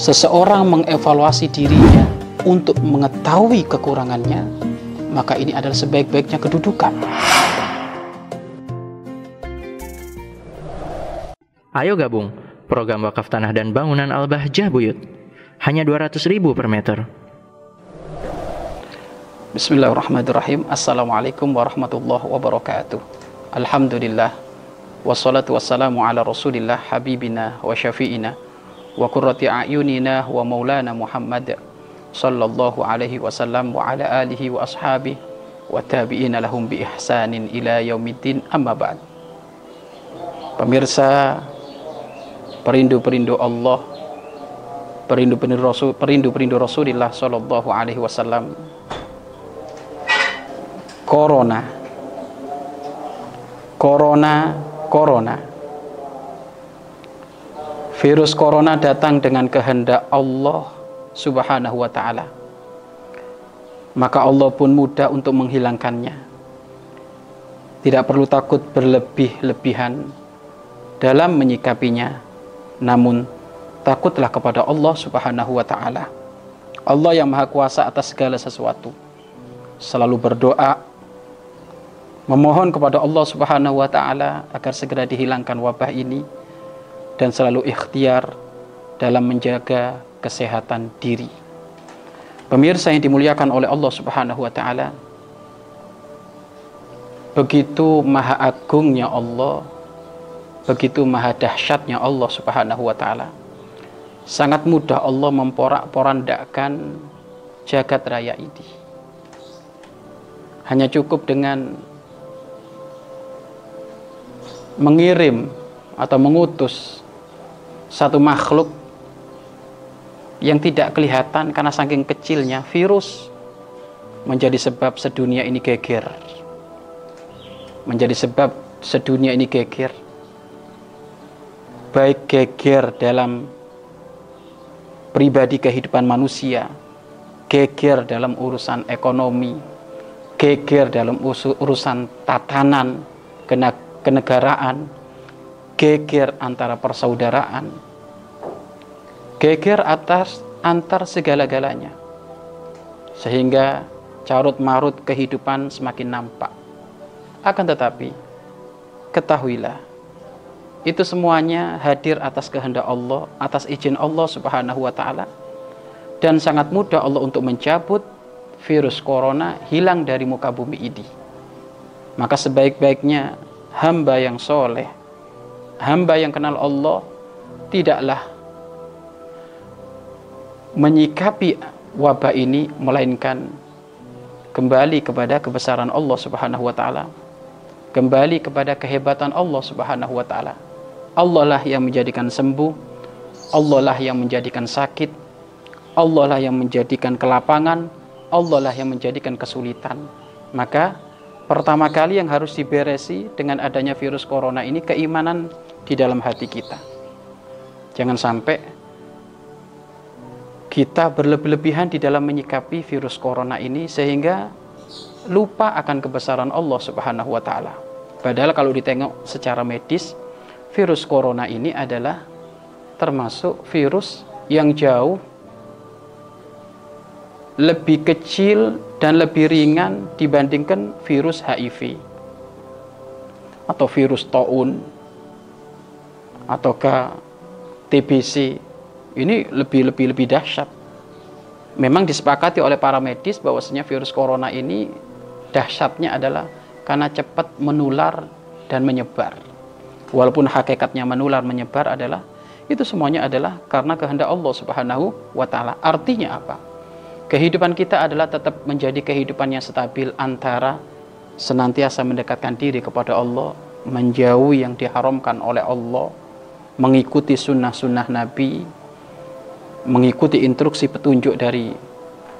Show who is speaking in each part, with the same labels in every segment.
Speaker 1: seseorang mengevaluasi dirinya untuk mengetahui kekurangannya, maka ini adalah sebaik-baiknya kedudukan.
Speaker 2: Ayo gabung program wakaf tanah dan bangunan Al-Bahjah Buyut. Hanya 200 ribu per meter.
Speaker 1: Bismillahirrahmanirrahim. Assalamualaikum warahmatullahi wabarakatuh. Alhamdulillah. Wassalatu wassalamu ala rasulillah habibina wa syafi'ina wa qurrati a'yunina wa maulana Muhammad sallallahu alaihi wasallam wa ala alihi wa ashabihi wa tabi'ina lahum bi ihsanin ila yaumiddin. Amma ba'd. Pemirsa perindu-perindu Allah perindu-perindu Rasul perindu-perindu Rasulullah sallallahu alaihi wasallam. Corona. Corona Corona Virus Corona datang dengan kehendak Allah subhanahu wa ta'ala Maka Allah pun mudah untuk menghilangkannya Tidak perlu takut berlebih-lebihan dalam menyikapinya namun takutlah kepada Allah Subhanahu wa taala. Allah yang Maha Kuasa atas segala sesuatu. Selalu berdoa memohon kepada Allah Subhanahu wa taala agar segera dihilangkan wabah ini dan selalu ikhtiar dalam menjaga kesehatan diri. Pemirsa yang dimuliakan oleh Allah Subhanahu wa taala, begitu maha agungnya Allah begitu maha dahsyatnya Allah Subhanahu wa taala. Sangat mudah Allah memporak-porandakan jagat raya ini. Hanya cukup dengan mengirim atau mengutus satu makhluk yang tidak kelihatan karena saking kecilnya virus menjadi sebab sedunia ini geger. Menjadi sebab sedunia ini geger baik geger dalam pribadi kehidupan manusia, geger dalam urusan ekonomi, geger dalam urusan tatanan kenegaraan, geger antara persaudaraan, geger atas antar segala-galanya. Sehingga carut marut kehidupan semakin nampak. Akan tetapi, ketahuilah itu semuanya hadir atas kehendak Allah, atas izin Allah Subhanahu wa taala. Dan sangat mudah Allah untuk mencabut virus corona hilang dari muka bumi ini. Maka sebaik-baiknya hamba yang soleh, hamba yang kenal Allah, tidaklah menyikapi wabah ini melainkan kembali kepada kebesaran Allah Subhanahu wa taala. Kembali kepada kehebatan Allah Subhanahu wa taala Allah lah yang menjadikan sembuh, Allah lah yang menjadikan sakit, Allah lah yang menjadikan kelapangan, Allah lah yang menjadikan kesulitan. Maka pertama kali yang harus diberesi dengan adanya virus corona ini keimanan di dalam hati kita. Jangan sampai kita berlebih-lebihan di dalam menyikapi virus corona ini sehingga lupa akan kebesaran Allah Subhanahu wa taala. Padahal kalau ditengok secara medis virus corona ini adalah termasuk virus yang jauh lebih kecil dan lebih ringan dibandingkan virus HIV atau virus taun ataukah TBC ini lebih lebih lebih dahsyat. Memang disepakati oleh para medis bahwasanya virus corona ini dahsyatnya adalah karena cepat menular dan menyebar walaupun hakikatnya menular menyebar adalah itu semuanya adalah karena kehendak Allah Subhanahu wa taala. Artinya apa? Kehidupan kita adalah tetap menjadi kehidupan yang stabil antara senantiasa mendekatkan diri kepada Allah, menjauhi yang diharamkan oleh Allah, mengikuti sunnah-sunnah Nabi, mengikuti instruksi petunjuk dari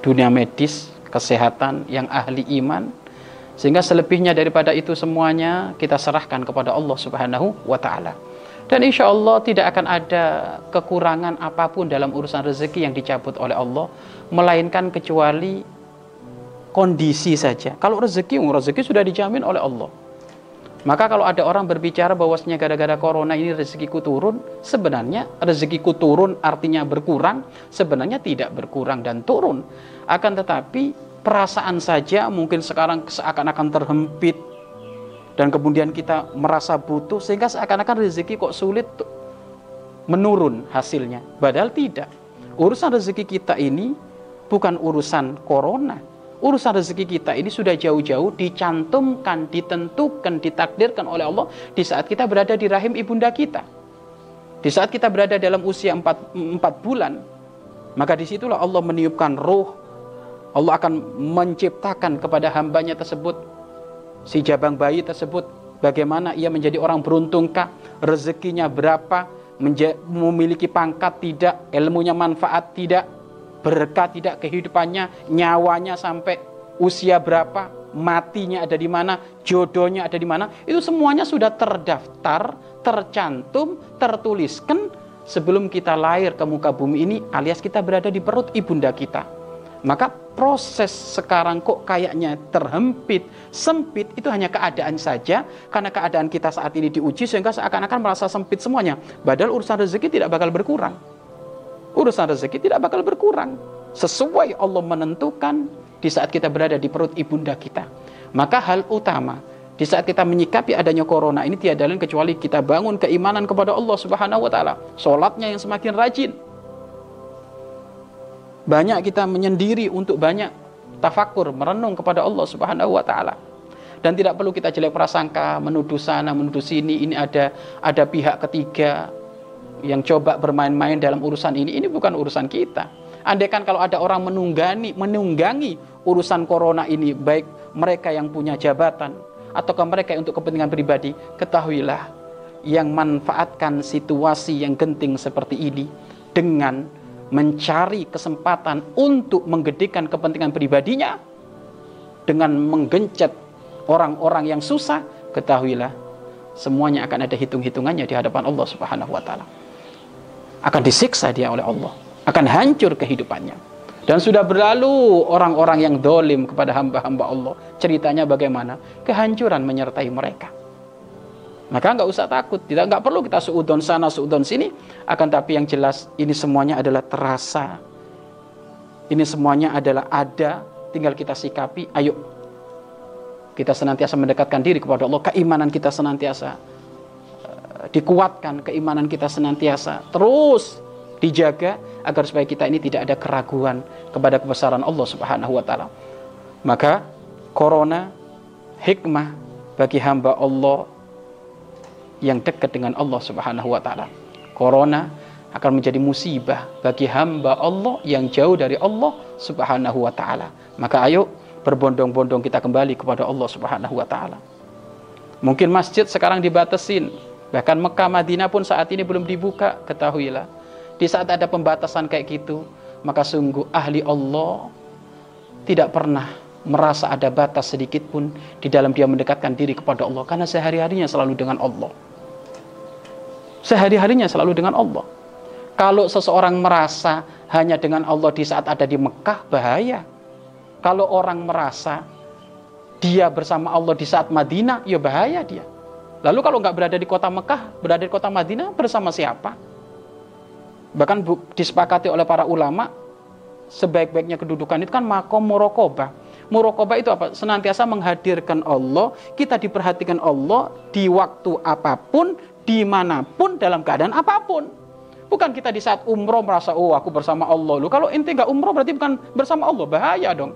Speaker 1: dunia medis, kesehatan yang ahli iman, sehingga selebihnya daripada itu semuanya kita serahkan kepada Allah Subhanahu wa taala. Dan insya Allah tidak akan ada kekurangan apa pun dalam urusan rezeki yang dicabut oleh Allah, melainkan kecuali kondisi saja. Kalau rezeki, rezeki sudah dijamin oleh Allah. Maka kalau ada orang berbicara bahwasanya gara-gara corona ini rezekiku turun, sebenarnya rezekiku turun artinya berkurang, sebenarnya tidak berkurang dan turun. Akan tetapi perasaan saja mungkin sekarang seakan-akan terhempit dan kemudian kita merasa butuh sehingga seakan-akan rezeki kok sulit menurun hasilnya. Padahal tidak. Urusan rezeki kita ini bukan urusan corona, urusan rezeki kita ini sudah jauh-jauh dicantumkan, ditentukan, ditakdirkan oleh Allah di saat kita berada di rahim ibunda kita. Di saat kita berada dalam usia 4, 4 bulan, maka di situlah Allah meniupkan roh. Allah akan menciptakan kepada hambanya tersebut, si jabang bayi tersebut, bagaimana ia menjadi orang beruntungkah, rezekinya berapa, memiliki pangkat tidak, ilmunya manfaat tidak, berkah tidak kehidupannya, nyawanya sampai usia berapa, matinya ada di mana, jodohnya ada di mana, itu semuanya sudah terdaftar, tercantum, tertuliskan sebelum kita lahir ke muka bumi ini alias kita berada di perut ibunda kita. Maka proses sekarang kok kayaknya terhempit, sempit itu hanya keadaan saja karena keadaan kita saat ini diuji sehingga seakan-akan merasa sempit semuanya. Padahal urusan rezeki tidak bakal berkurang urusan rezeki tidak bakal berkurang. Sesuai Allah menentukan di saat kita berada di perut ibunda kita. Maka hal utama di saat kita menyikapi adanya corona ini tiada lain kecuali kita bangun keimanan kepada Allah Subhanahu wa taala. Salatnya yang semakin rajin. Banyak kita menyendiri untuk banyak tafakur, merenung kepada Allah Subhanahu wa taala. Dan tidak perlu kita jelek prasangka, menuduh sana, menuduh sini, ini ada ada pihak ketiga, yang coba bermain-main dalam urusan ini, ini bukan urusan kita. Andaikan kalau ada orang menunggangi, menunggangi urusan corona ini, baik mereka yang punya jabatan ataukah mereka untuk kepentingan pribadi, ketahuilah yang manfaatkan situasi yang genting seperti ini dengan mencari kesempatan untuk menggedikan kepentingan pribadinya dengan menggencet orang-orang yang susah, ketahuilah semuanya akan ada hitung-hitungannya di hadapan Allah Subhanahu wa taala akan disiksa dia oleh Allah akan hancur kehidupannya. Dan sudah berlalu orang-orang yang dolim kepada hamba-hamba Allah. Ceritanya bagaimana? Kehancuran menyertai mereka. Maka nggak usah takut tidak nggak perlu kita suudon sana suudon sini. Akan tapi yang jelas ini semuanya adalah terasa. Ini semuanya adalah ada tinggal kita sikapi. Ayo kita senantiasa mendekatkan diri kepada Allah. Keimanan kita senantiasa dikuatkan keimanan kita senantiasa terus dijaga agar supaya kita ini tidak ada keraguan kepada kebesaran Allah Subhanahu wa taala. Maka corona hikmah bagi hamba Allah yang dekat dengan Allah Subhanahu wa taala. Corona akan menjadi musibah bagi hamba Allah yang jauh dari Allah Subhanahu wa taala. Maka ayo berbondong-bondong kita kembali kepada Allah Subhanahu wa taala. Mungkin masjid sekarang dibatasin, Bahkan Mekah Madinah pun saat ini belum dibuka, ketahuilah. Di saat ada pembatasan kayak gitu, maka sungguh ahli Allah tidak pernah merasa ada batas sedikit pun di dalam dia mendekatkan diri kepada Allah karena sehari-harinya selalu dengan Allah. Sehari-harinya selalu dengan Allah. Kalau seseorang merasa hanya dengan Allah di saat ada di Mekah, bahaya. Kalau orang merasa dia bersama Allah di saat Madinah, ya bahaya dia. Lalu kalau nggak berada di kota Mekah, berada di kota Madinah bersama siapa? Bahkan disepakati oleh para ulama, sebaik-baiknya kedudukan itu kan makom murokobah. Murokobah itu apa? Senantiasa menghadirkan Allah, kita diperhatikan Allah di waktu apa pun, di mana pun, dalam keadaan apa pun. Bukan kita di saat umroh merasa, oh aku bersama Allah. Lu kalau inti nggak umroh berarti bukan bersama Allah, bahaya dong.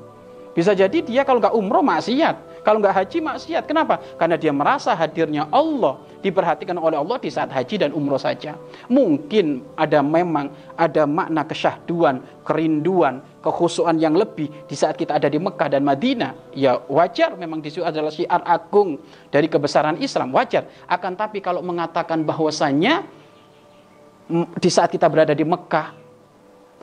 Speaker 1: Bisa jadi dia kalau nggak umroh maksiat. Kalau nggak haji maksiat. Kenapa? Karena dia merasa hadirnya Allah diperhatikan oleh Allah di saat haji dan umroh saja. Mungkin ada memang ada makna kesyahduan, kerinduan, kekhusuan yang lebih di saat kita ada di Mekah dan Madinah. Ya wajar memang di situ adalah syiar agung dari kebesaran Islam. Wajar. Akan tapi kalau mengatakan bahwasannya di saat kita berada di Mekah,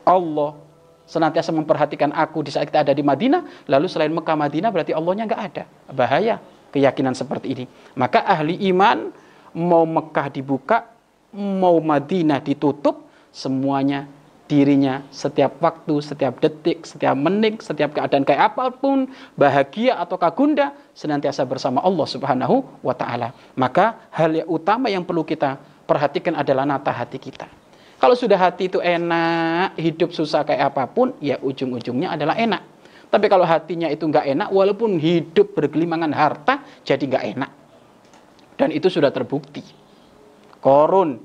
Speaker 1: Allah senantiasa memperhatikan aku di saat kita ada di Madinah, lalu selain Mekah Madinah berarti Allahnya nggak ada. Bahaya keyakinan seperti ini. Maka ahli iman mau Mekah dibuka, mau Madinah ditutup, semuanya dirinya setiap waktu, setiap detik, setiap menit, setiap keadaan kayak apa pun, bahagia atau kagunda, senantiasa bersama Allah Subhanahu wa taala. Maka hal yang utama yang perlu kita perhatikan adalah nata hati kita. Kalau sudah hati itu enak, hidup susah kayak apa pun, ya ujung-ujungnya adalah enak. Tapi kalau hatinya itu nggak enak, walaupun hidup bergelimangan harta, jadi nggak enak. Dan itu sudah terbukti. Korun,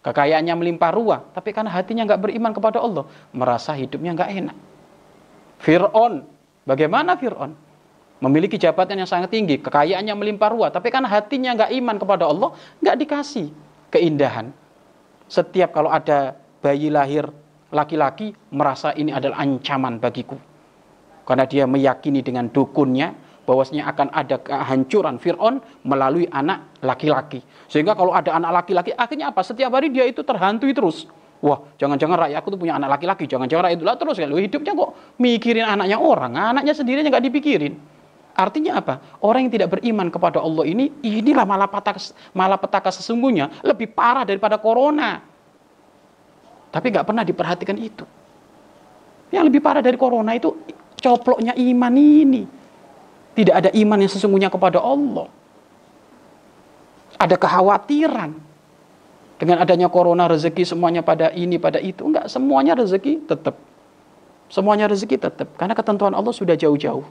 Speaker 1: kekayaannya melimpah ruah, tapi karena hatinya nggak beriman kepada Allah, merasa hidupnya nggak enak. Fir'aun, bagaimana Fir'aun? Memiliki jabatan yang sangat tinggi, kekayaannya melimpah ruah, tapi karena hatinya nggak iman kepada Allah, nggak dikasih keindahan. Setiap kalau ada bayi lahir laki-laki, merasa ini adalah ancaman bagiku. Karena dia meyakini dengan dukunnya, bahwasanya akan ada kehancuran Fir'aun melalui anak laki-laki. Sehingga kalau ada anak laki-laki, akhirnya apa? Setiap hari dia itu terhantui terus. Wah, jangan-jangan rakyatku tuh punya anak laki-laki, jangan-jangan rakyat itu lah terus. Kalau hidupnya kok mikirin anaknya orang, anaknya sendiri nggak dipikirin. Artinya apa? Orang yang tidak beriman kepada Allah ini, inilah malapetaka, malapetaka sesungguhnya lebih parah daripada corona. Tapi nggak pernah diperhatikan itu. Yang lebih parah dari corona itu coploknya iman ini. Tidak ada iman yang sesungguhnya kepada Allah. Ada kekhawatiran. Dengan adanya corona rezeki semuanya pada ini, pada itu. Enggak, semuanya rezeki tetap. Semuanya rezeki tetap. Karena ketentuan Allah sudah jauh-jauh.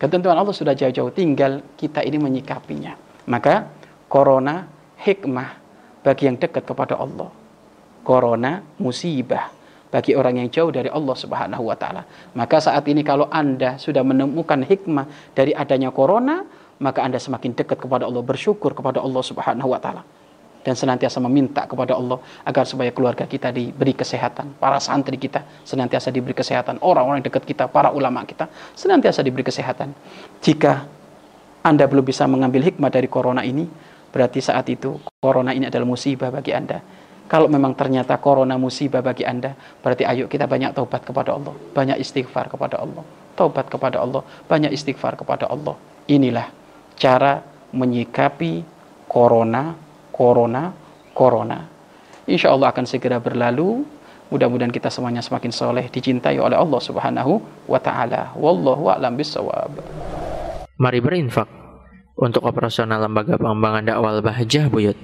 Speaker 1: Ketentuan Allah sudah jauh-jauh. Tinggal kita ini menyikapinya. Maka corona hikmah bagi yang dekat kepada Allah. Corona musibah bagi orang yang jauh dari Allah Subhanahu wa taala. Maka saat ini kalau Anda sudah menemukan hikmah dari adanya corona, maka Anda semakin dekat kepada Allah, bersyukur kepada Allah Subhanahu wa taala dan senantiasa meminta kepada Allah agar supaya keluarga kita diberi kesehatan, para santri kita senantiasa diberi kesehatan, orang-orang dekat kita, para ulama kita senantiasa diberi kesehatan. Jika Anda belum bisa mengambil hikmah dari corona ini, berarti saat itu corona ini adalah musibah bagi Anda kalau memang ternyata corona musibah bagi Anda, berarti ayo kita banyak taubat kepada Allah, banyak istighfar kepada Allah, taubat kepada Allah, banyak istighfar kepada Allah. Inilah cara menyikapi corona, corona, corona. Insya Allah akan segera berlalu. Mudah-mudahan kita semuanya semakin soleh, dicintai oleh Allah Subhanahu wa Ta'ala. Wallahu a'lam bisawab.
Speaker 2: Mari berinfak untuk operasional lembaga pengembangan dakwah Bahjah Buyut.